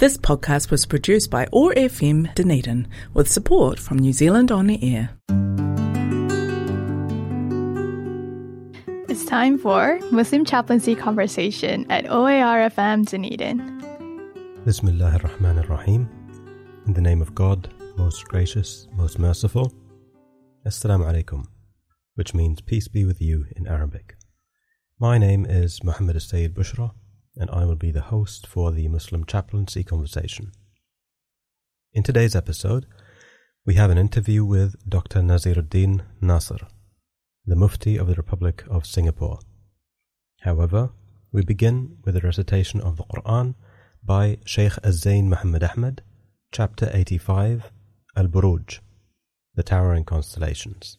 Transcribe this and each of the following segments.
This podcast was produced by OAR FM Dunedin with support from New Zealand On the Air. It's time for Muslim Chaplaincy Conversation at OAR FM Dunedin. Bismillah ar-Rahman ar-Rahim. In the name of God, most gracious, most merciful. Assalamu alaikum, which means peace be with you in Arabic. My name is Muhammad Sayyid Bushra, and I will be the host for the Muslim Chaplaincy Conversation. In today's episode, we have an interview with Dr. Nazirudin Nasir, the Mufti of the Republic of Singapore. However, we begin with a recitation of the Quran by Sheikh Az-Zain Muhammad Ahmad, chapter 85, Al-Buruj, the Towering Constellations.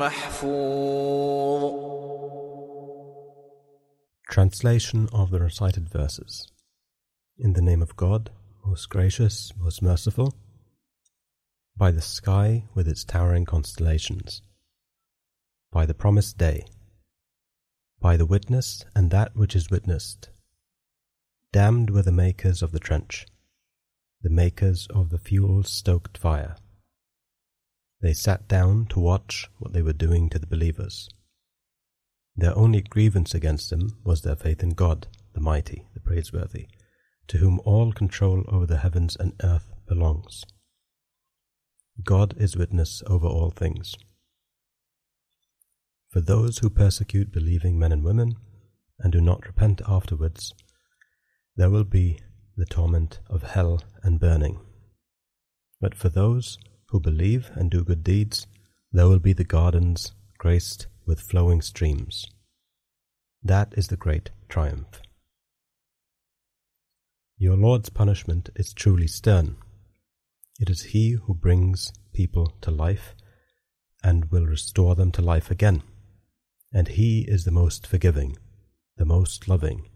محفوظ Translation of the recited verses. In the name of God, most gracious, most merciful, by the sky with its towering constellations, by the promised day, by the witness and that which is witnessed. Damned were the makers of the trench, the makers of the fuel stoked fire. They sat down to watch what they were doing to the believers. Their only grievance against them was their faith in God, the mighty, the praiseworthy, to whom all control over the heavens and earth belongs. God is witness over all things. For those who persecute believing men and women, and do not repent afterwards, there will be the torment of hell and burning. But for those who believe and do good deeds, there will be the gardens graced with flowing streams. That is the great triumph. Your Lord's punishment is truly stern. It is He who brings people to life and will restore them to life again. And He is the most forgiving, the most loving,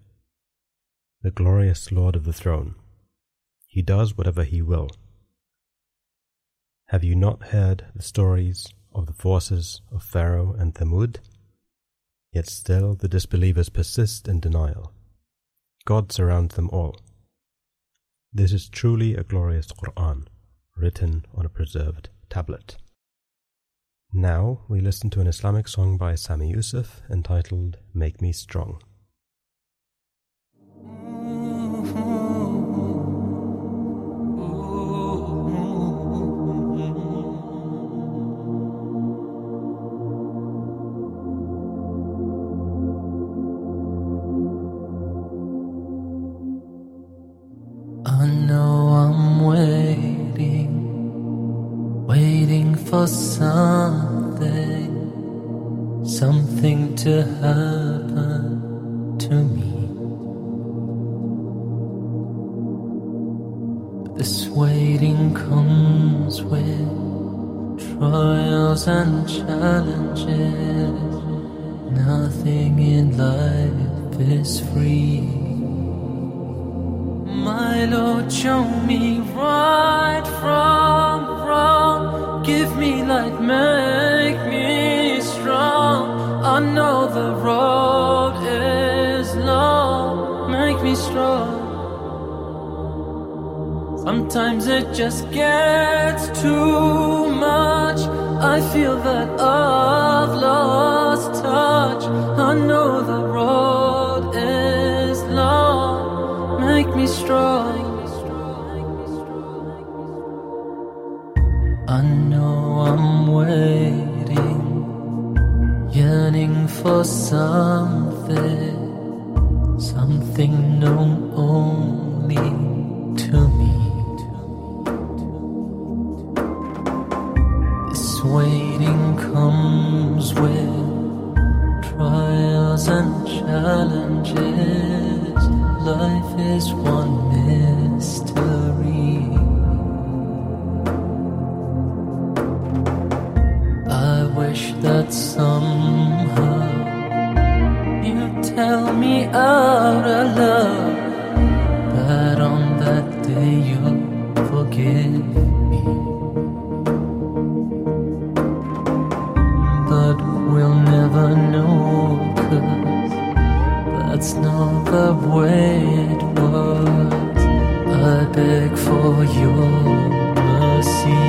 the glorious Lord of the throne. He does whatever He will. Have you not heard the stories of the forces of Pharaoh and Thamud? Yet still the disbelievers persist in denial. God surrounds them all. This is truly a glorious Quran, written on a preserved tablet. Now we listen to an Islamic song by Sami Yusuf entitled Make Me Strong. Light, make me strong. I know the road is long. Make me strong. Sometimes it just gets too much. I feel that I've lost touch. I know the road is long. Make me strong. For something, that's not the way it was. I beg for your mercy.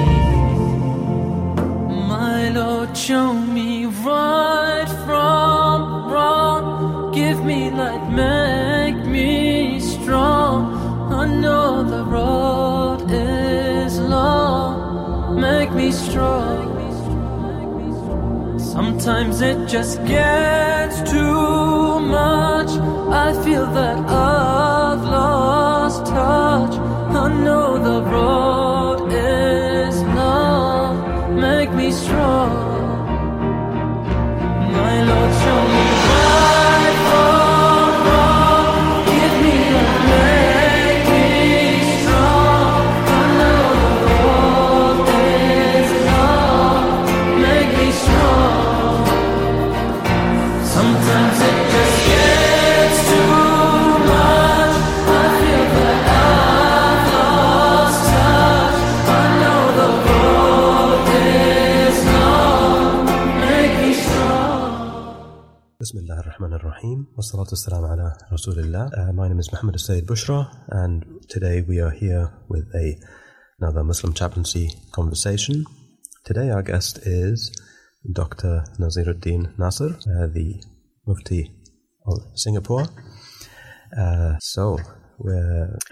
My Lord, show me right from wrong. Give me light, make me strong. I know the road is long. Make me strong. Sometimes it just gets too much. I feel that I've lost touch. I know the road Bismillahirrahmanirrahim. Wassalatu wassalamu ala Rasulillah. Uh, my name is Muhammad Sayyid Bushra, and today we are here with a, another Muslim chaplaincy conversation. Today our guest is Dr. Nazirudin Nasir, uh, the Mufti of Singapore. Uh, so,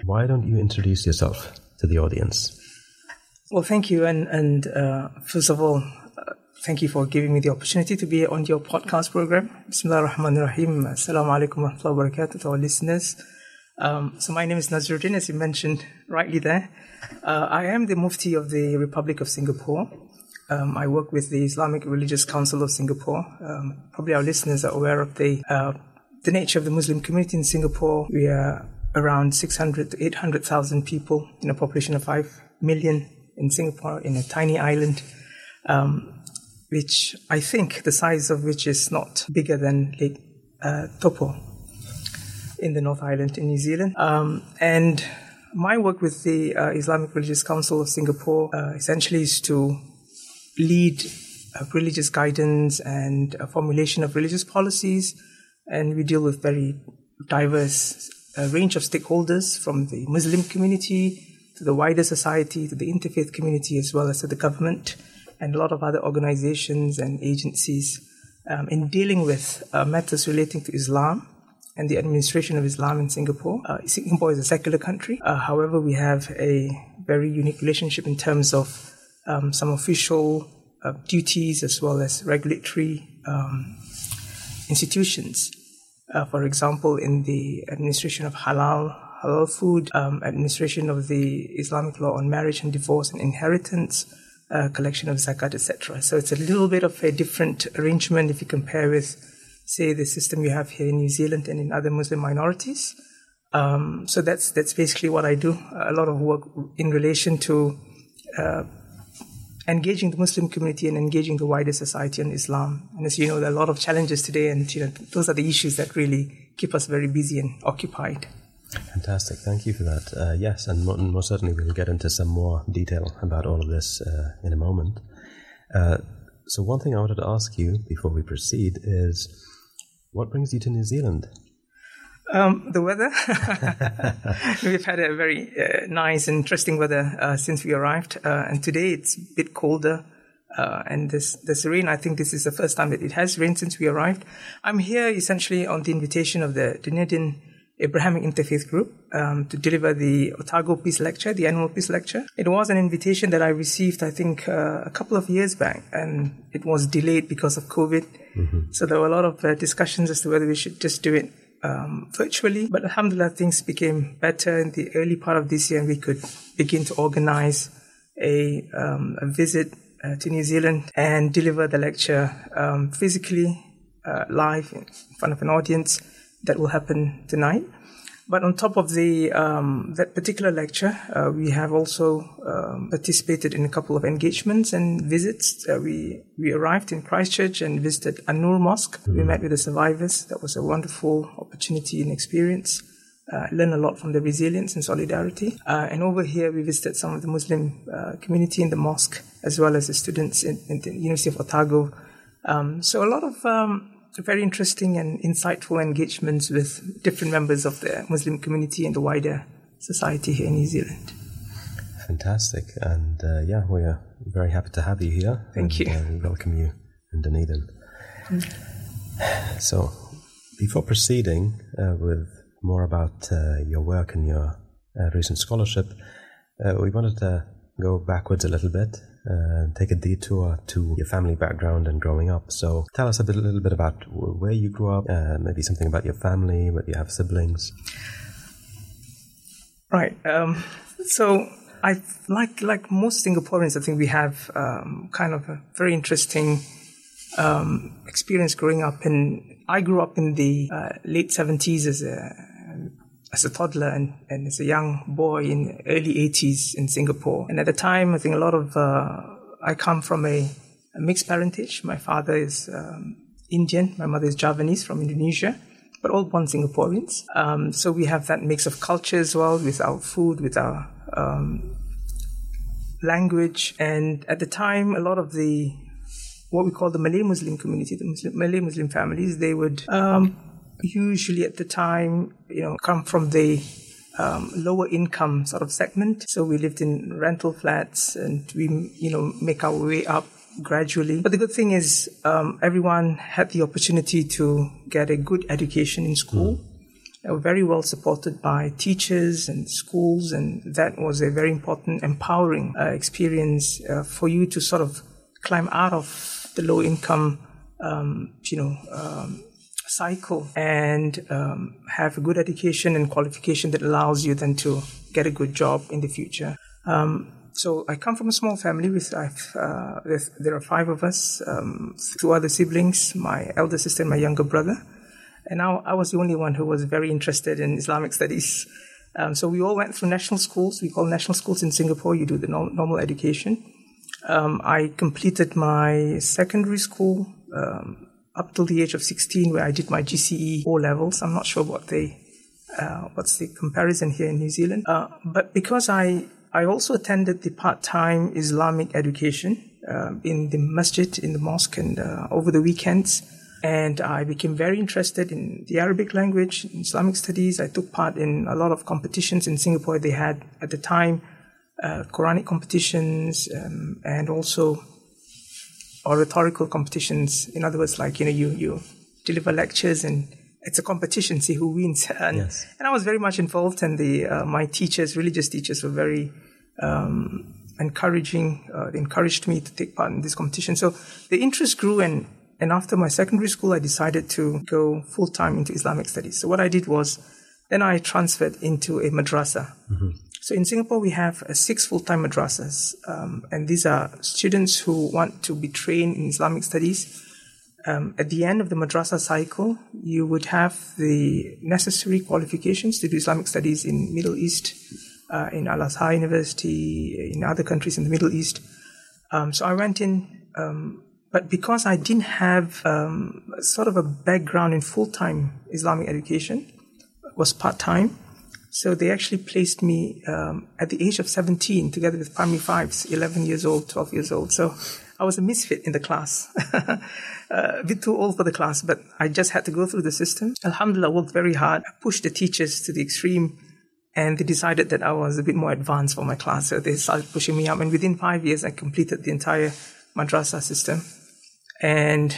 why don't you introduce yourself to the audience? Well, thank you, and, and uh, first of all, thank you for giving me the opportunity to be on your podcast program. Bismillah ar-Rahman ar-Rahim. Assalamu alaikum wa rahmatullahi wa barakatuh to our listeners. Um, so my name is Nazirudin, as you mentioned rightly there. Uh, I am the Mufti of the Republic of Singapore. Um, I work with the Islamic Religious Council of Singapore. Um, probably our listeners are aware of the uh, the nature of the Muslim community in Singapore. We are around 600 to 800,000 people in a population of 5 million in Singapore, in a tiny island, um, which I think the size of which is not bigger than Lake uh, Taupo in the North Island in New Zealand. Um, and my work with the uh, Islamic Religious Council of Singapore uh, essentially is to lead uh, religious guidance and uh, formulation of religious policies. And we deal with very diverse uh, range of stakeholders from the Muslim community to the wider society, to the interfaith community, as well as to the government and a lot of other organizations and agencies um, in dealing with uh, matters relating to Islam and the administration of Islam in Singapore. Uh, Singapore is a secular country. Uh, however, we have a very unique relationship in terms of um, some official uh, duties as well as regulatory um, institutions. Uh, for example, in the administration of halal, halal food, um, administration of the Islamic law on marriage and divorce and inheritance, uh, collection of zakat, etc. So it's a little bit of a different arrangement if you compare with say, the system you have here in New Zealand and in other Muslim minorities. Um, so that's that's basically what I do. A lot of work in relation to uh, engaging the Muslim community and engaging the wider society on Islam. And as you know, there are a lot of challenges today, and you know those are the issues that really keep us very busy and occupied. Fantastic. Thank you for that. Uh, yes, and mo- most certainly we'll get into some more detail about all of this uh, in a moment. Uh, so, one thing I wanted to ask you before we proceed is what brings you to New Zealand? Um, the weather. We've had a very uh, nice and interesting weather uh, since we arrived, uh, and today it's a bit colder. And this this rain, I think this is the first time that it has rained since we arrived. I'm here essentially on the invitation of the Dunedin Abrahamic Interfaith Group um, to deliver the Otago Peace Lecture, the annual Peace Lecture. It was an invitation that I received, I think, uh, a couple of years back, and it was delayed because of COVID. So there were a lot of uh, discussions as to whether we should just do it um, virtually. But alhamdulillah, things became better in the early part of this year, and we could begin to organize a, um, a visit uh, to New Zealand and deliver the lecture um, physically, uh, live in front of an audience. That will happen tonight. But on top of the um, that particular lecture, uh, we have also um, participated in a couple of engagements and visits. Uh, we we arrived in Christchurch and visited An-Nur Mosque. We met with the survivors. That was a wonderful opportunity and experience. Uh, learn a lot from the resilience and solidarity. Uh, and over here, we visited some of the Muslim uh, community in the mosque, as well as the students in, in the University of Otago. Um, so a lot of um, very interesting and insightful engagements with different members of the Muslim community and the wider society here in New Zealand. Fantastic. And uh, yeah, we are very happy to have you here. Thank and, you. Uh, we welcome you in Dunedin. So, before proceeding uh, with more about uh, your work and your uh, recent scholarship, uh, we wanted to go backwards a little bit uh, take a detour to your family background and growing up. So tell us a, bit, a little bit about where you grew up, uh, maybe something about your family, whether you have siblings. Right. Um, so I like like most Singaporeans, I think we have um, kind of a very interesting um, experience growing up. And I grew up in the uh, late seventies as a as a toddler and, and as a young boy in early 80s in Singapore. And at the time, I think a lot of, uh, I come from a, a mixed parentage. My father is um, Indian, my mother is Javanese from Indonesia, but all born Singaporeans. Um, so we have that mix of culture as well with our food, with our um, language. And at the time, a lot of the what we call the Malay Muslim community, the Muslim, Malay Muslim families, they would um, usually at the time, you know, come from the um, lower income sort of segment. So we lived in rental flats and we, you know, make our way up gradually. But the good thing is, um, everyone had the opportunity to get a good education in school. They were very well supported by teachers and schools, and that was a very important, empowering uh, experience uh, for you to sort of climb out of the low income, um, you know, um, cycle and um, have a good education and qualification that allows you then to get a good job in the future. Um, so I come from a small family with uh, there are five of us, um, two other siblings, my elder sister and my younger brother, and now I was the only one who was very interested in Islamic studies. Um, so we all went through national schools. We call national schools in Singapore. You do the norm- normal education. Um, I completed my secondary school um, up till the age of 16, where I did my GCE O levels. I'm not sure what they, uh, what's the comparison here in New Zealand. Uh, but because I, I also attended the part-time Islamic education um, in the masjid, in the mosque, and uh, over the weekends. And I became very interested in the Arabic language, Islamic studies. I took part in a lot of competitions in Singapore. They had at the time uh, Quranic competitions um, and also oratorical competitions. In other words, like you know, you you deliver lectures and it's a competition, see who wins. And, Yes. and I was very much involved, and the uh, my teachers, religious teachers, were very um, encouraging. Uh, they encouraged me to take part in this competition. So the interest grew, and and after my secondary school, I decided to go full time into Islamic studies. So what I did was, then I transferred into a madrasa. So in Singapore, we have uh, six full-time madrasas, um, and these are students who want to be trained in Islamic studies. um, at the end of the madrasa cycle, you would have the necessary qualifications to do Islamic studies in Middle East, uh, in Al Azhar University, in other countries in the Middle East. Um, so I went in, um, but because I didn't have um, sort of a background in full time Islamic education, was part time. So they actually placed me um, at the age of 17 together with primary fives, 11 years old, 12 years old. So I was a misfit in the class. uh, a bit too old for the class, but I just had to go through the system. Alhamdulillah, worked very hard. I pushed the teachers to the extreme and they decided that I was a bit more advanced for my class. So they started pushing me up. And within five years, I completed the entire madrasa system. And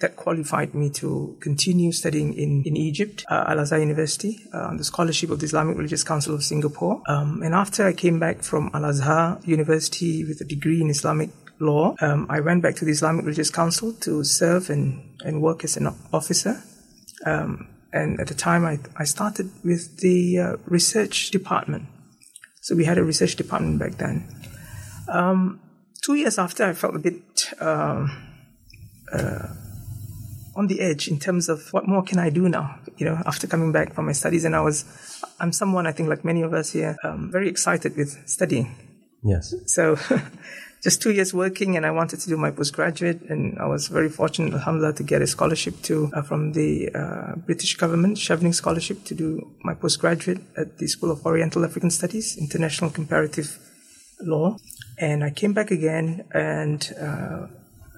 that qualified me to continue studying in, in Egypt, uh, Al Azhar University, uh, on the scholarship of the Islamic Religious Council of Singapore. Um, and after I came back from Al Azhar University with a degree in Islamic law, um, I went back to the Islamic Religious Council to serve and, and work as an officer. Um, and at the time, I, I started with the uh, research department. So we had a research department back then. Um, two years after, I felt a bit um, uh, on the edge in terms of what more can I do now? You know, after coming back from my studies, and I was, I'm someone I think like many of us here, um, very excited with studying. Yes. So just two years working, and I wanted to do my postgraduate, and I was very fortunate, alhamdulillah, to get a scholarship to uh, from the uh, British government, Chevening Scholarship, to do my postgraduate at the School of Oriental African Studies, International Comparative Law, and I came back again, and uh,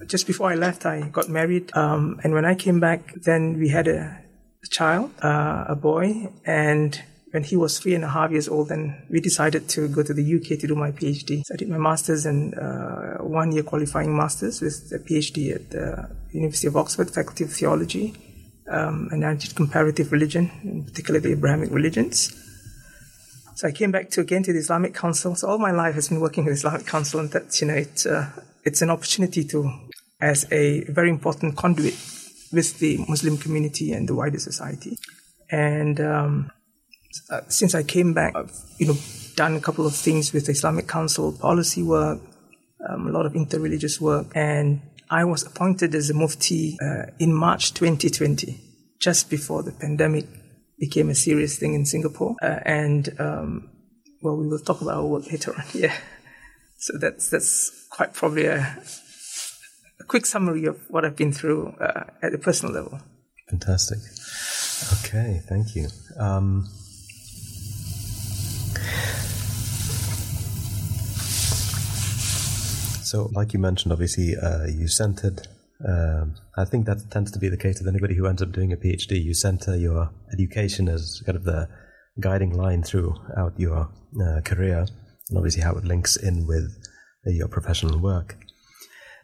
just before I left, I got married, um, and when I came back, then we had a, a child, uh, a boy, and when he was three and a half years old, then we decided to go to the UK to do my PhD. So I did my master's and uh, one year qualifying master's with a PhD at the University of Oxford, Faculty of Theology, um, and I did comparative religion, particularly the Abrahamic religions. So I came back to again to the Islamic Council. So all my life has been working with the Islamic Council, and that's you know it's uh, it's an opportunity to, as a very important conduit with the Muslim community and the wider society. And um, uh, since I came back, I've you know done a couple of things with the Islamic Council, policy work, um, a lot of interreligious work, and I was appointed as a Mufti uh, in March 2020, just before the pandemic became a serious thing in Singapore. Uh, and um, well, we will talk about our work later on. Yeah, so that's that's quite probably a, a quick summary of what I've been through uh, at a personal level. Fantastic. Okay, thank you. Um, So, like you mentioned, obviously, uh, you centered. Um, I think that tends to be the case with anybody who ends up doing a PhD. You center your education as kind of the guiding line throughout your uh, career, and obviously how it links in with your professional work.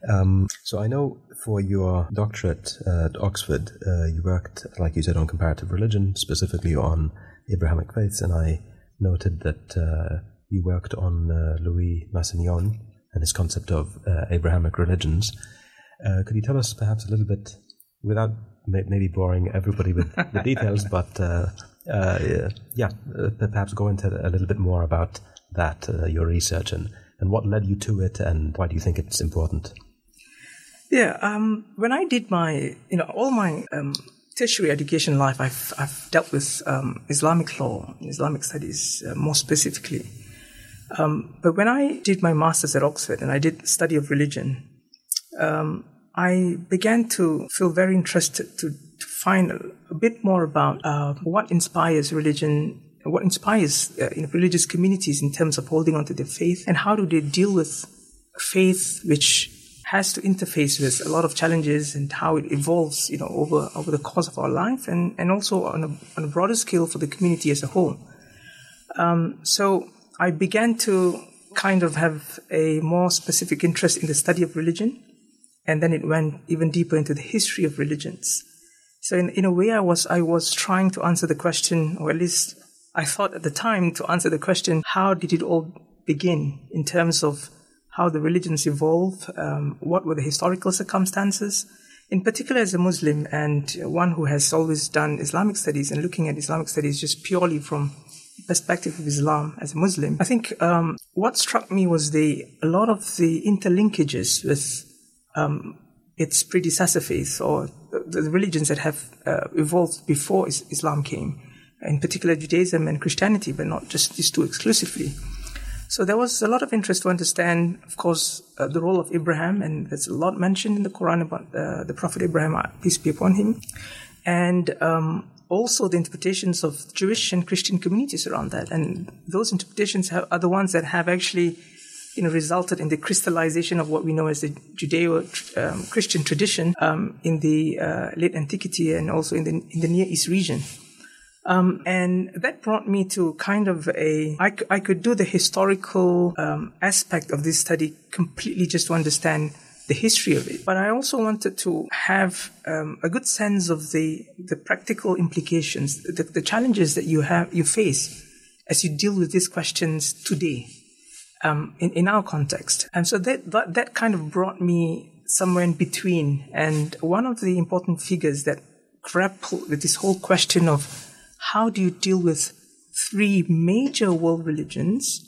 Um, so I know for your doctorate at Oxford, uh, you worked, like you said, on comparative religion, specifically on Abrahamic faiths, and I noted that uh, you worked on uh, Louis Massignon and his concept of uh, Abrahamic religions. Uh, could you tell us perhaps a little bit, without may- maybe boring everybody with the details, but uh, uh yeah, uh, perhaps go into a little bit more about that, uh, your research, and, and what led you to it, and why do you think it's important? Yeah, um, when I did my, you know, all my um, tertiary education life, I've, I've dealt with um, Islamic law, Islamic studies more specifically. Um, but when I did my master's at Oxford and I did study of religion, um, I began to feel very interested to, to find a, a, bit more about uh, what inspires religion, what inspires uh, religious communities in terms of holding on to their faith, and how do they deal with faith which has to interface with a lot of challenges and how it evolves, you know, over over the course of our life, and and also on a, on a broader scale for the community as a whole. Um, so I began to kind of have a more specific interest in the study of religion, and then it went even deeper into the history of religions. So in, in a way, I was I was trying to answer the question, or at least I thought at the time to answer the question: How did it all begin in terms of how the religions evolve? Um, what were the historical circumstances? In particular, as a Muslim and one who has always done Islamic studies and looking at Islamic studies just purely from the perspective of Islam as a Muslim, I think um, what struck me was the a lot of the interlinkages with um, its predecessor faiths or the, the religions that have uh, evolved before Islam came, in particular Judaism and Christianity, but not just these two exclusively. So there was a lot of interest to understand, of course, uh, the role of Abraham, and there's a lot mentioned in the Quran about uh, the Prophet Abraham, uh, peace be upon him, and um, also the interpretations of Jewish and Christian communities around that. And those interpretations have, are the ones that have actually you know, resulted in the crystallization of what we know as the Judeo-Christian um, tradition um, in the uh, late antiquity and also in the in the Near East region. Um, and that brought me to kind of a, I, I could do the historical um, aspect of this study completely just to understand the history of it. But I also wanted to have um, a good sense of the, the practical implications, the, the challenges that you have, you face as you deal with these questions today. Um, in, in our context. And so that, that, that kind of brought me somewhere in between. And one of the important figures that grapple with this whole question of how do you deal with three major world religions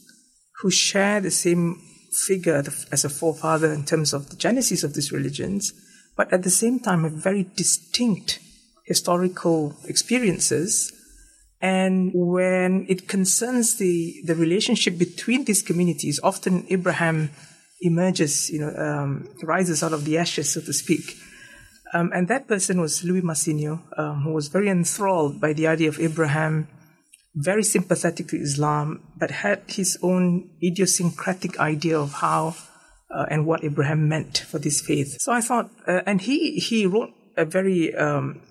who share the same figure as a forefather in terms of the genesis of these religions, but at the same time have very distinct historical experiences. And when it concerns the, the relationship between these communities, often Abraham emerges, you know, um, rises out of the ashes, so to speak. Um, and that person was Louis Massignon, um, who was very enthralled by the idea of Abraham, very sympathetic to Islam, but had his own idiosyncratic idea of how uh, and what Abraham meant for this faith. So I thought, uh, and he he wrote a very um,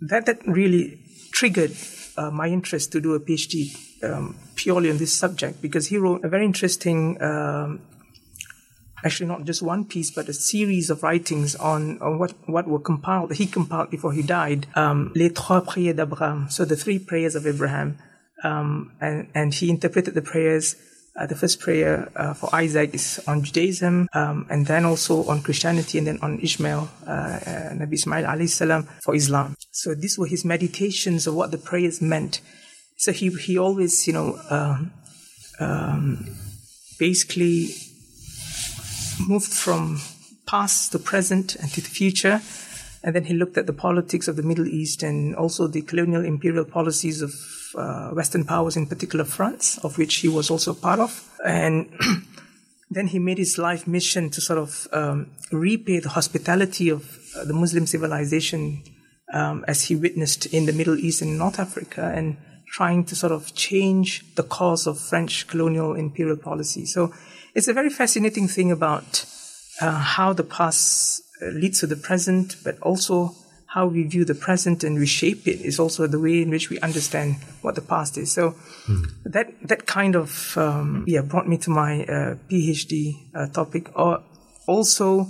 that that really triggered uh, my interest to do a PhD um, purely on this subject because he wrote a very interesting um, actually not just one piece, but a series of writings on, on what, what were compiled, he compiled before he died, um, Les Trois Prières d'Abraham, so the three prayers of Abraham. Um, and, and he interpreted the prayers. Uh, the first prayer uh, for Isaac is on Judaism, um, and then also on Christianity, and then on Ishmael, uh, Nabi Ismail alayhi salam for Islam. So these were his meditations of what the prayers meant. So he he always, you know, um, um basically moved from past to present and to the future. And then he looked at the politics of the Middle East and also the colonial imperial policies of uh, Western powers, in particular France, of which he was also part of. And then he made his life mission to sort of um, repay the hospitality of uh, the Muslim civilization um, as he witnessed in the Middle East and North Africa and trying to sort of change the course of French colonial imperial policy. So it's a very fascinating thing about uh, how the past uh, leads to the present, but also how we view the present and reshape it is also the way in which we understand what the past is. So mm. that that kind of um, yeah brought me to my uh, PhD uh, topic. Or also,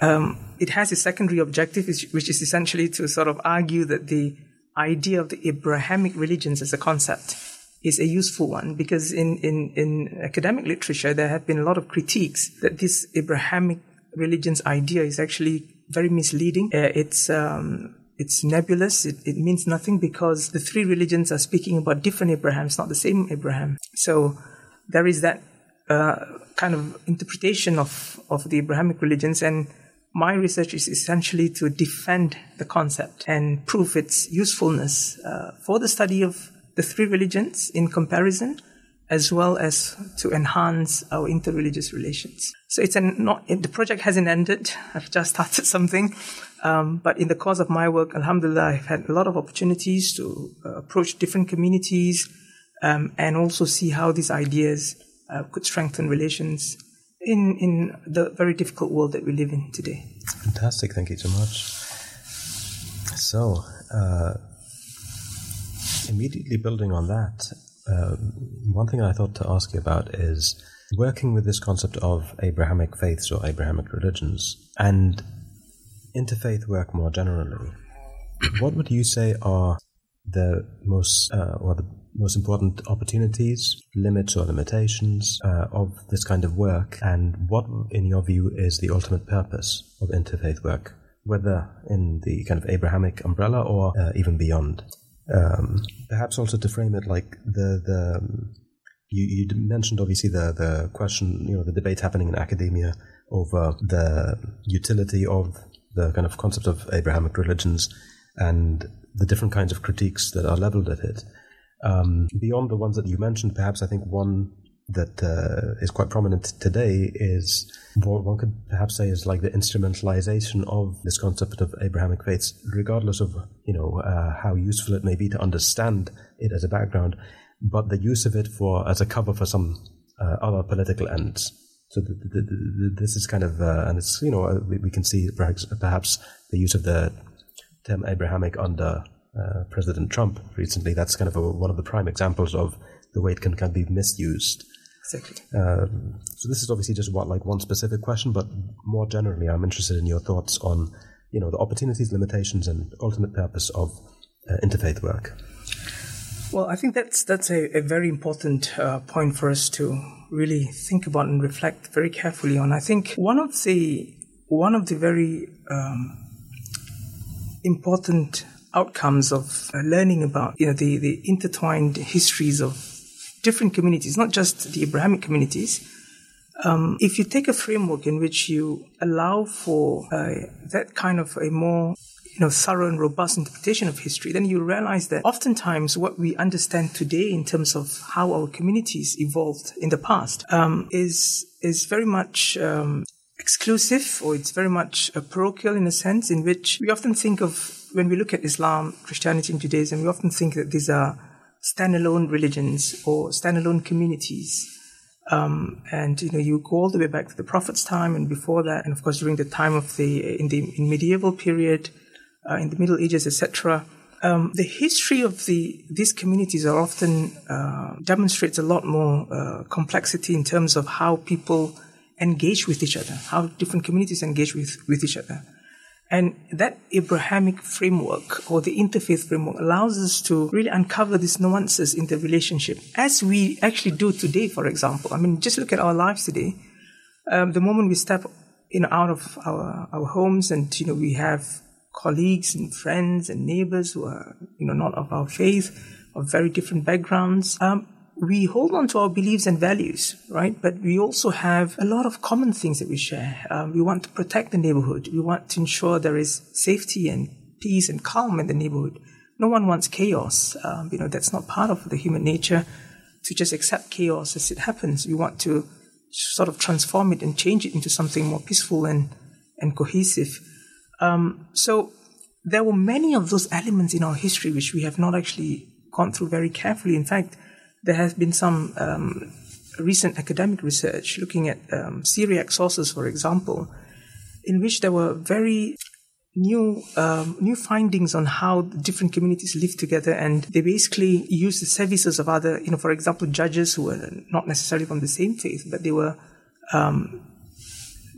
um, it has a secondary objective, which is essentially to sort of argue that the idea of the Abrahamic religions as a concept is a useful one because in, in, in academic literature, there have been a lot of critiques that this Abrahamic religion's idea is actually very misleading. Uh, it's, um, it's nebulous. It, it, means nothing because the three religions are speaking about different Abrahams, not the same Abraham. So there is that uh, kind of interpretation of, of the Abrahamic religions. And my research is essentially to defend the concept and prove its usefulness uh, for the study of the three religions in comparison, as well as to enhance our interreligious relations. So it's an, not, the project hasn't ended. I've just started something. Um, but in the course of my work, alhamdulillah, I've had a lot of opportunities to uh, approach different communities um, and also see how these ideas uh, could strengthen relations in, in the very difficult world that we live in today. Fantastic. Thank you so much. So, uh, immediately building on that, uh, one thing I thought to ask you about is working with this concept of Abrahamic faiths or Abrahamic religions and interfaith work more generally. What would you say are the most uh, or the most important opportunities, limits, or limitations uh, of this kind of work, and what, in your view, is the ultimate purpose of interfaith work, whether in the kind of Abrahamic umbrella or uh, even beyond? Um, perhaps also to frame it like the the you, you mentioned obviously the the question you know the debate happening in academia over the utility of the kind of concept of Abrahamic religions and the different kinds of critiques that are leveled at it. Um, beyond the ones that you mentioned, perhaps I think one that uh, is quite prominent today is what one could perhaps say is like the instrumentalization of this concept of Abrahamic faiths, regardless of you know uh, how useful it may be to understand it as a background, but the use of it for as a cover for some uh, other political ends. So the, the, the, this is kind of, uh, and it's you know uh, we, we, can see perhaps, perhaps the use of the term Abrahamic under uh, President Trump recently. That's kind of a, one of the prime examples of the way it can of be misused. Exactly. Um, so this is obviously just what like one specific question, but more generally, I'm interested in your thoughts on you know the opportunities, limitations, and ultimate purpose of uh, interfaith work. Well, I think that's that's a, a very important uh, point for us to really think about and reflect very carefully on. I think one of the one of the very um, important outcomes of uh, learning about you know the, the intertwined histories of different communities, not just the Abrahamic communities. Um, if you take a framework in which you allow for uh, that kind of a more you know thorough and robust interpretation of history, then you realize that oftentimes what we understand today in terms of how our communities evolved in the past um, is is very much um, exclusive or it's very much uh, parochial in a sense in which we often think of when we look at Islam, Christianity, and Judaism, we often think that these are standalone religions or standalone communities. Um, and you know, you go all the way back to the Prophet's time and before that, and of course during the time of the in the in medieval period, uh, in the Middle Ages, etc. Um, the history of the these communities are often uh, demonstrates a lot more uh, complexity in terms of how people engage with each other, how different communities engage with, with each other. And that Abrahamic framework or the interfaith framework allows us to really uncover these nuances in the relationship, as we actually do today, for example. I mean, just look at our lives today. Um, the moment we step you know, out of our, our homes and, you know, we have colleagues and friends and neighbors who are, you know, not of our faith, of very different backgrounds. Um, we hold on to our beliefs and values, right? But we also have a lot of common things that we share. Um, we want to protect the neighborhood. We want to ensure there is safety and peace and calm in the neighborhood. No one wants chaos. Um, you know, that's not part of the human nature to just accept chaos as it happens. We want to sort of transform it and change it into something more peaceful and, and cohesive. Um, so there were many of those elements in our history which we have not actually gone through very carefully. In fact, there has been some um, recent academic research looking at um, Syriac sources, for example, in which there were very new um, new findings on how different communities live together, and they basically used the services of other, you know, for example, judges who were not necessarily from the same faith, but they were um,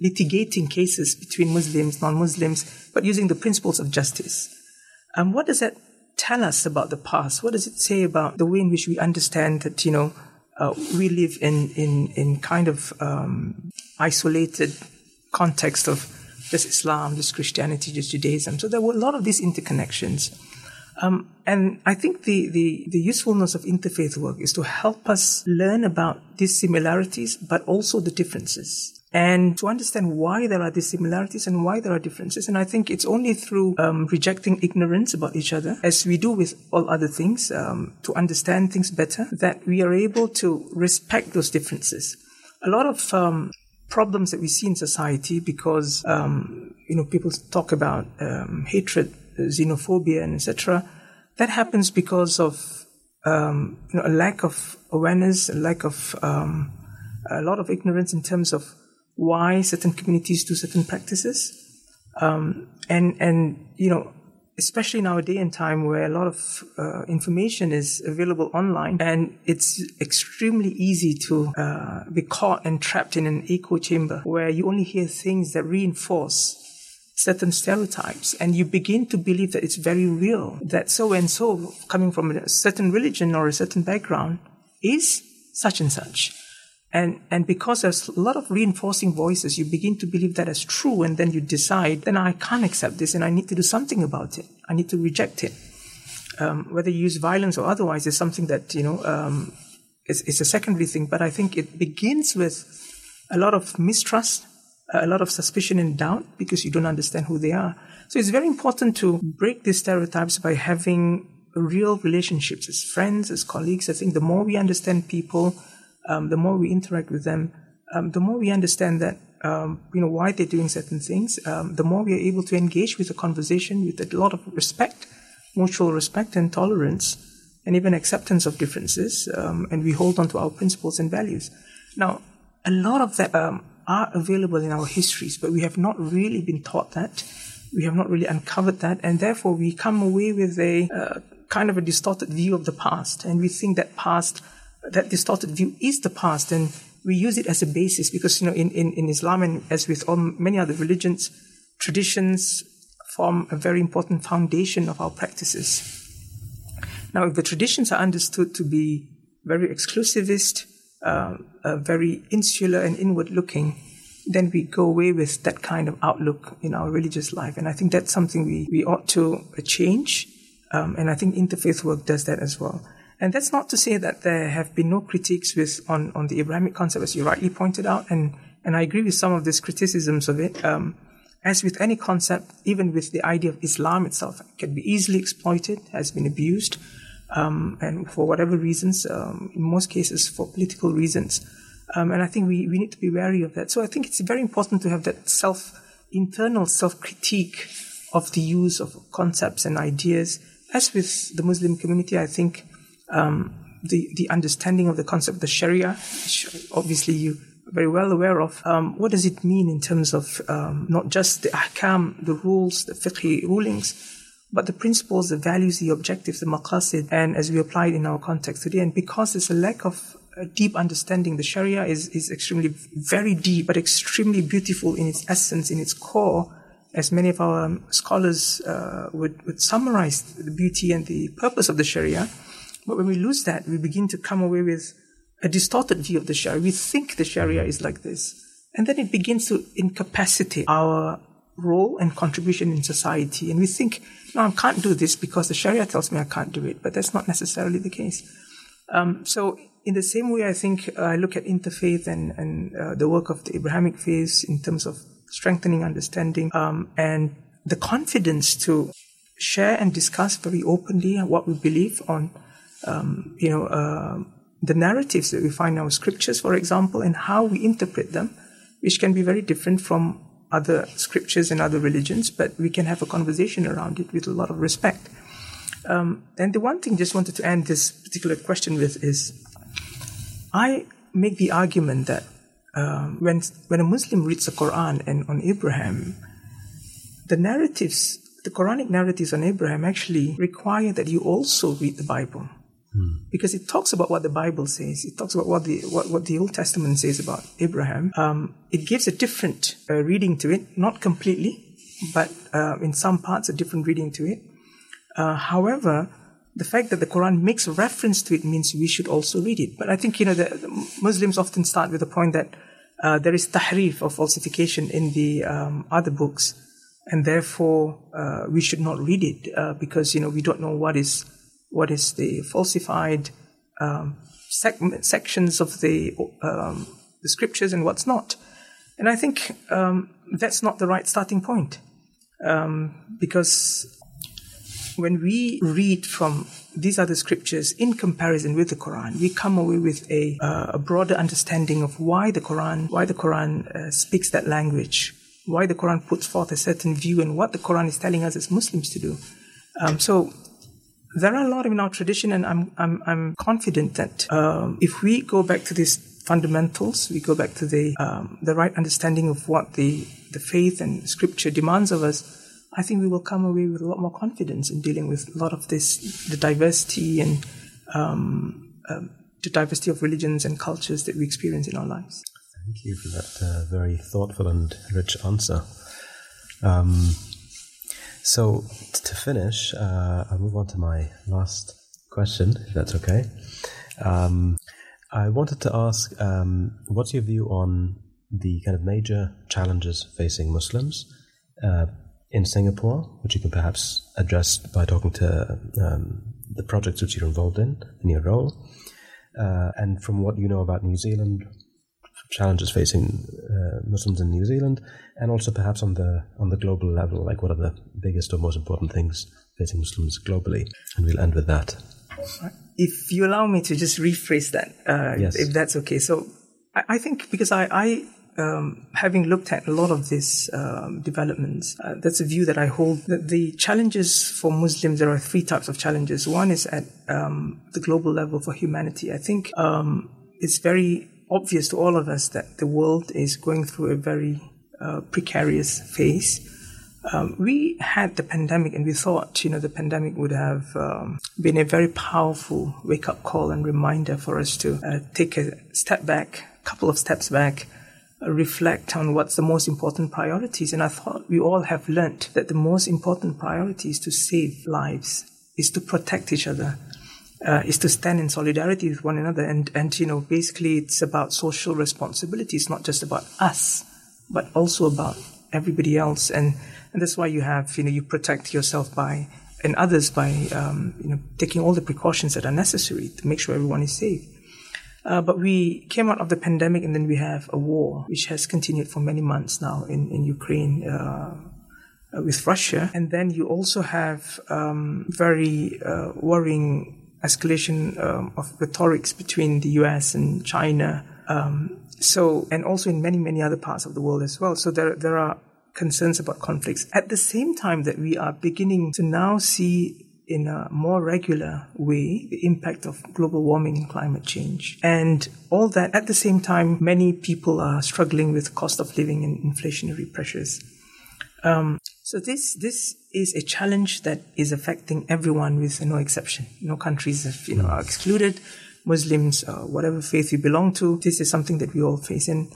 litigating cases between Muslims, non-Muslims, but using the principles of justice. And what does that tell us about the past? What does it say about the way in which we understand that, you know, uh, we live in, in, in kind of um, isolated context of this Islam, this Christianity, this Judaism. So there were a lot of these interconnections. Um, and I think the, the, the usefulness of interfaith work is to help us learn about these similarities, but also the differences and to understand why there are these similarities and why there are differences. And I think it's only through um, rejecting ignorance about each other, as we do with all other things, um, to understand things better, that we are able to respect those differences. A lot of um, problems that we see in society because um, you know people talk about um, hatred, xenophobia, and etc. That happens because of um, you know a lack of awareness, a lack of a lot of ignorance in terms of why certain communities do certain practices. Um, and, and, you know, especially in our day and time where a lot of uh, information is available online and it's extremely easy to uh, be caught and trapped in an echo chamber where you only hear things that reinforce certain stereotypes and you begin to believe that it's very real that so and so coming from a certain religion or a certain background is such and such and, and because there's a lot of reinforcing voices, you begin to believe that as true. And then you decide, then I can't accept this and I need to do something about it. I need to reject it. Um, whether you use violence or otherwise is something that, you know, um, a secondary thing. But I think it begins with a lot of mistrust, a lot of suspicion and doubt because you don't understand who they are. So it's very important to break these stereotypes by having real relationships as friends, as colleagues. I think the more we understand people, um, the more we interact with them, um, the more we understand that um, you know why they're doing certain things. Um, the more we are able to engage with the conversation with a lot of respect, mutual respect and tolerance, and even acceptance of differences, um, and we hold on to our principles and values. Now, a lot of that um, are available in our histories, but we have not really been taught that. We have not really uncovered that, and therefore we come away with a uh, kind of a distorted view of the past, and we think that past, that distorted view is the past, and we use it as a basis because you know in, in, in Islam and as with all many other religions, traditions form a very important foundation of our practices. Now, if the traditions are understood to be very exclusivist, uh, uh, very insular and inward looking, then we go away with that kind of outlook in our religious life. And I think that's something we, we ought to change. Um, and I think interfaith work does that as well. And that's not to say that there have been no critiques with on, on the Abrahamic concept, as you rightly pointed out, and, and I agree with some of these criticisms of it. Um, as with any concept, even with the idea of Islam itself, it can be easily exploited, has been abused, um, and for whatever reasons, um, in most cases for political reasons. Um, and I think we, we need to be wary of that. So I think it's very important to have that self, internal self critique of the use of concepts and ideas. As with the Muslim community, I think um, the the understanding of the concept of the Sharia, which obviously you are very well aware of. Um, what does it mean in terms of um, not just the ahkam, the rules, the fiqh rulings, but the principles, the values, the objectives, the maqasid, and as we applied in our context today. And because there's a lack of a deep understanding, the Sharia is, is extremely, very deep, but extremely beautiful in its essence, in its core, as many of our um, scholars uh, would, would summarize the beauty and the purpose of the Sharia. But when we lose that, we begin to come away with a distorted view of the Sharia. We think the Sharia is like this. And then it begins to incapacitate our role and contribution in society. And we think, no, I can't do this because the Sharia tells me I can't do it. But that's not necessarily the case. Um, so, in the same way, I think uh, I look at interfaith and, and uh, the work of the Abrahamic faiths in terms of strengthening understanding um, and the confidence to share and discuss very openly what we believe on um, you know, uh, the narratives that we find in our scriptures, for example, and how we interpret them, which can be very different from other scriptures and other religions, but we can have a conversation around it with a lot of respect. Um, and the one thing just wanted to end this particular question with is I make the argument that um, when, when a Muslim reads the Quran and on Abraham, the narratives, the Quranic narratives on Abraham actually require that you also read the Bible. Hmm. Because it talks about what the Bible says. It talks about what the what, what the Old Testament says about Abraham. Um, it gives a different uh, reading to it, not completely, but uh, in some parts a different reading to it. Uh, however, the fact that the Quran makes reference to it means we should also read it. But I think you know the, the Muslims often start with the point that uh, there is tahrif or falsification in the um, other books, and therefore uh, we should not read it uh, because you know we don't know what is what is the falsified um, sec- sections of the, um, the scriptures and what's not. And I think um, that's not the right starting point. Um, because when we read from these other scriptures in comparison with the Quran, we come away with a, uh, a broader understanding of why the Quran, why the Quran uh, speaks that language, why the Quran puts forth a certain view, and what the Quran is telling us as Muslims to do. Um, so there are a lot in our tradition, and I'm I'm I'm confident that um, if we go back to these fundamentals, we go back to the um, the right understanding of what the the faith and scripture demands of us. I think we will come away with a lot more confidence in dealing with a lot of this, the diversity and um, um the diversity of religions and cultures that we experience in our lives. Thank you for that uh, very thoughtful and rich answer. Um, so to finish, uh, I'll move on to my last question, if that's okay. Um, I wanted to ask, um, what's your view on the kind of major challenges facing Muslims uh, in Singapore, which you can perhaps address by talking to um, the projects which you're involved in in your role, uh, and from what you know about New Zealand, challenges facing uh, Muslims in New Zealand, and also perhaps on the on the global level, like what are the biggest or most important things facing Muslims globally? And we'll end with that. If you allow me to just rephrase that, uh, Yes. if that's okay. So I, I think because I, I um, having looked at a lot of these um, developments, uh, that's a view that I hold. That the challenges for Muslims, there are three types of challenges. One is at um, the global level for humanity. I think um, it's very obvious to all of us that the world is going through a very uh, precarious phase. Um, we had the pandemic and we thought, you know, the pandemic would have um, been a very powerful wake up call and reminder for us to uh, take a step back, a couple of steps back, uh, reflect on what's the most important priorities. And I thought we all have learnt that the most important priority is to save lives, is to protect each other. Uh, is to stand in solidarity with one another, and and you know basically it's about social responsibility. It's not just about us, but also about everybody else, and and that's why you have you know you protect yourself by and others by um, you know taking all the precautions that are necessary to make sure everyone is safe. Uh, but we came out of the pandemic, and then we have a war which has continued for many months now in in Ukraine. Uh, uh, with Russia, and then you also have um, very uh, worrying escalation um, of rhetorics between the U.S. and China. Um, so, and also in many many other parts of the world as well. So there there are concerns about conflicts at the same time that we are beginning to now see in a more regular way the impact of global warming and climate change. And all that at the same time, many people are struggling with cost of living and inflationary pressures. Um, so this this is a challenge that is affecting everyone with no exception. No countries have, you know, are excluded. Muslims, uh, whatever faith you belong to, this is something that we all face. And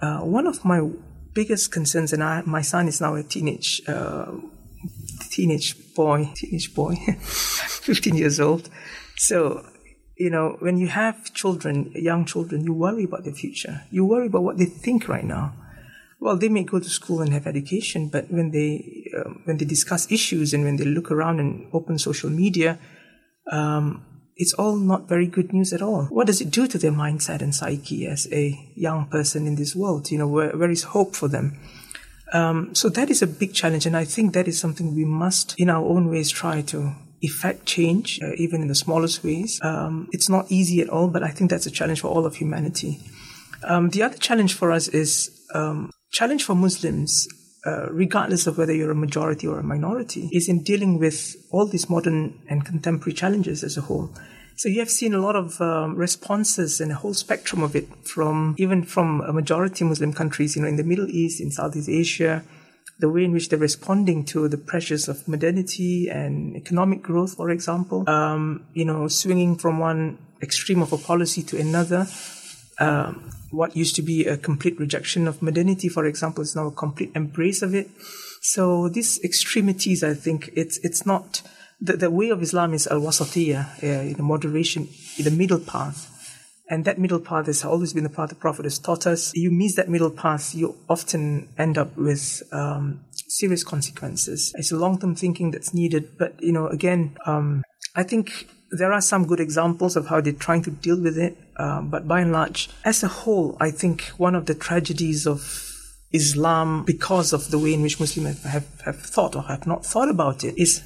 uh, one of my biggest concerns, and I, my son is now a teenage uh, teenage boy, teenage boy, 15 years old. So, you know, when you have children, young children, you worry about their future. You worry about what they think right now. Well, they may go to school and have education, but when they um, when they discuss issues and when they look around and open social media, um, it's all not very good news at all. What does it do to their mindset and psyche as a young person in this world? You know, where, where is hope for them? Um, so that is a big challenge, and I think that is something we must, in our own ways, try to effect change, uh, even in the smallest ways. Um, it's not easy at all, but I think that's a challenge for all of humanity. Um, the other challenge for us is um, challenge for Muslims, uh, regardless of whether you're a majority or a minority, is in dealing with all these modern and contemporary challenges as a whole. So you have seen a lot of um, responses and a whole spectrum of it from even from a majority Muslim countries, you know, in the Middle East, in Southeast Asia, the way in which they're responding to the pressures of modernity and economic growth, for example, um, you know, swinging from one extreme of a policy to another. Um, what used to be a complete rejection of modernity, for example, is now a complete embrace of it. So these extremities, I think, it's it's not the, the way of Islam is al wasatiyah, uh, the moderation, in the middle path. And that middle path has always been the path the Prophet has taught us. You miss that middle path, you often end up with um, serious consequences. It's a long-term thinking that's needed. But you know, again, um, I think there are some good examples of how they're trying to deal with it. Um, but by and large, as a whole, I think one of the tragedies of Islam, because of the way in which Muslims have, have, have thought or have not thought about it, is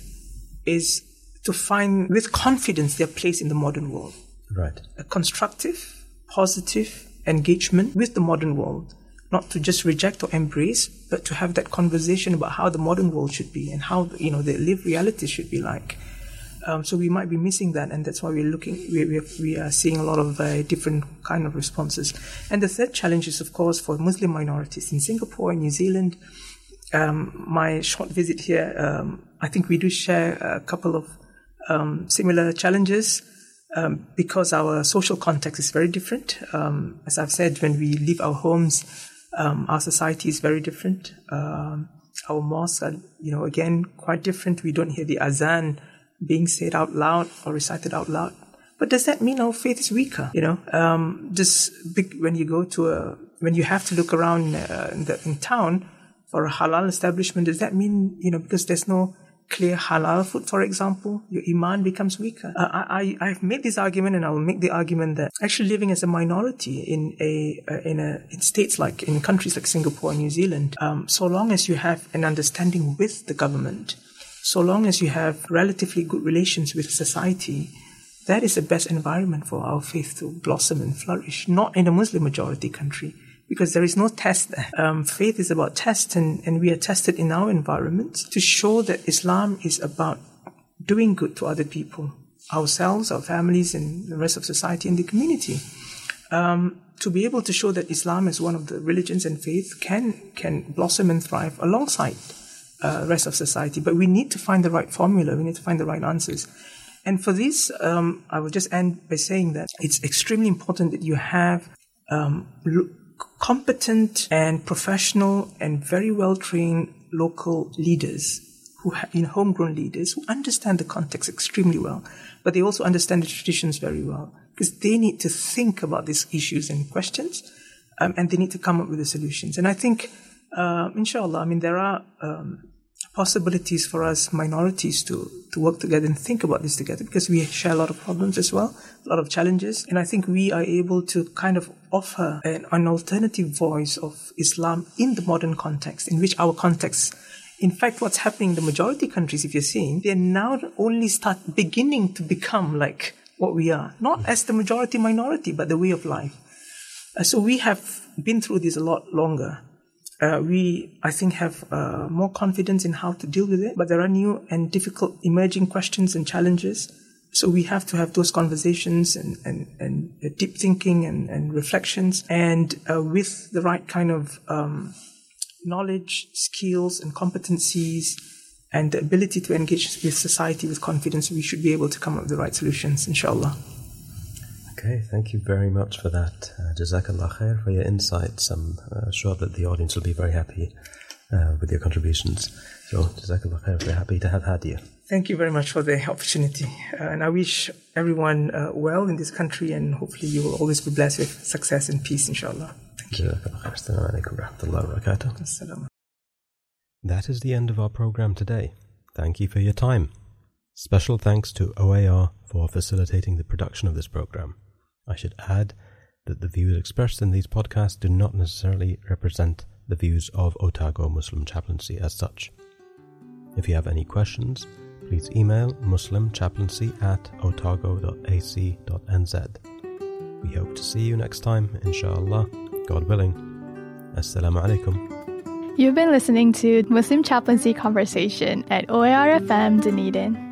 is to find with confidence their place in the modern world. Right. A constructive, positive engagement with the modern world. Not to just reject or embrace, but to have that conversation about how the modern world should be and how you know the lived reality should be like. Um, so we might be missing that, and that's why we're looking. We we, we are seeing a lot of uh, different kind of responses. And the third challenge is, of course, for Muslim minorities in Singapore, and New Zealand. Um, my short visit here, um, I think we do share a couple of um, similar challenges um, because our social context is very different. Um, as I've said, when we leave our homes, our society is very different. Our mosques are, you know, again, quite different. We don't hear the azan being said out loud or recited out loud. But does that mean our faith is weaker? You know, um, just big, when you go to a, when you have to look around uh, in, the, in town for a halal establishment, does that mean, you know, because there's no clear halal food, for example, your iman becomes weaker. Uh, I, I, have made this argument and I will make the argument that actually living as a minority in a, uh, in a, in states like, in countries like Singapore and New Zealand, um, so long as you have an understanding with the government, so long as you have relatively good relations with society, that is the best environment for our faith to blossom and flourish, not in a Muslim majority country because there is no test there. Um, faith is about test, and, and we are tested in our environment to show that Islam is about doing good to other people, ourselves, our families, and the rest of society and the community. Um, to be able to show that Islam is one of the religions and faith can can blossom and thrive alongside uh, rest of society. But we need to find the right formula. We need to find the right answers. And for this, um, I will just end by saying that it's extremely important that you have um, competent and professional and very well trained local leaders who have, you know, homegrown leaders who understand the context extremely well, but they also understand the traditions very well because they need to think about these issues and questions, um, and they need to come up with the solutions. And I think, uh, inshallah, I mean, there are um, possibilities for us minorities to, to work together and think about this together because we share a lot of problems as well, a lot of challenges. And I think we are able to kind of offer an, an alternative voice of Islam in the modern context, in which our context in fact, what's happening in the majority countries, if you're seeing, they're now only start beginning to become like what we are, not as the majority minority, but the way of life. Uh, so we have been through this a lot longer uh, we, I think, have uh, more confidence in how to deal with it. But there are new and difficult emerging questions and challenges. So we have to have those conversations and, and, and deep thinking and, and reflections. And uh, with the right kind of um, knowledge, skills, and competencies, and the ability to engage with society with confidence, we should be able to come up with the right solutions, inshallah. Okay, thank you very much for that. Uh, Jazakallah khair for your insights. I'm uh, sure that the audience will be very happy uh, with your contributions. So, Jazakallah khair, we're happy to have had you. Thank you very much for the opportunity. Uh, and I wish everyone uh, well in this country and hopefully you will always be blessed with success and peace, inshallah. Thank you. That is the end of our program today. Thank you for your time. Special thanks to OAR for facilitating the production of this program. I should add that the views expressed in these podcasts do not necessarily represent the views of Otago Muslim Chaplaincy as such. If you have any questions, please email muslimchaplaincy at otago.ac.nz. We hope to see you next time, inshallah, God willing. Assalamu alaikum. You've been listening to Muslim Chaplaincy Conversation at OAR FM Dunedin.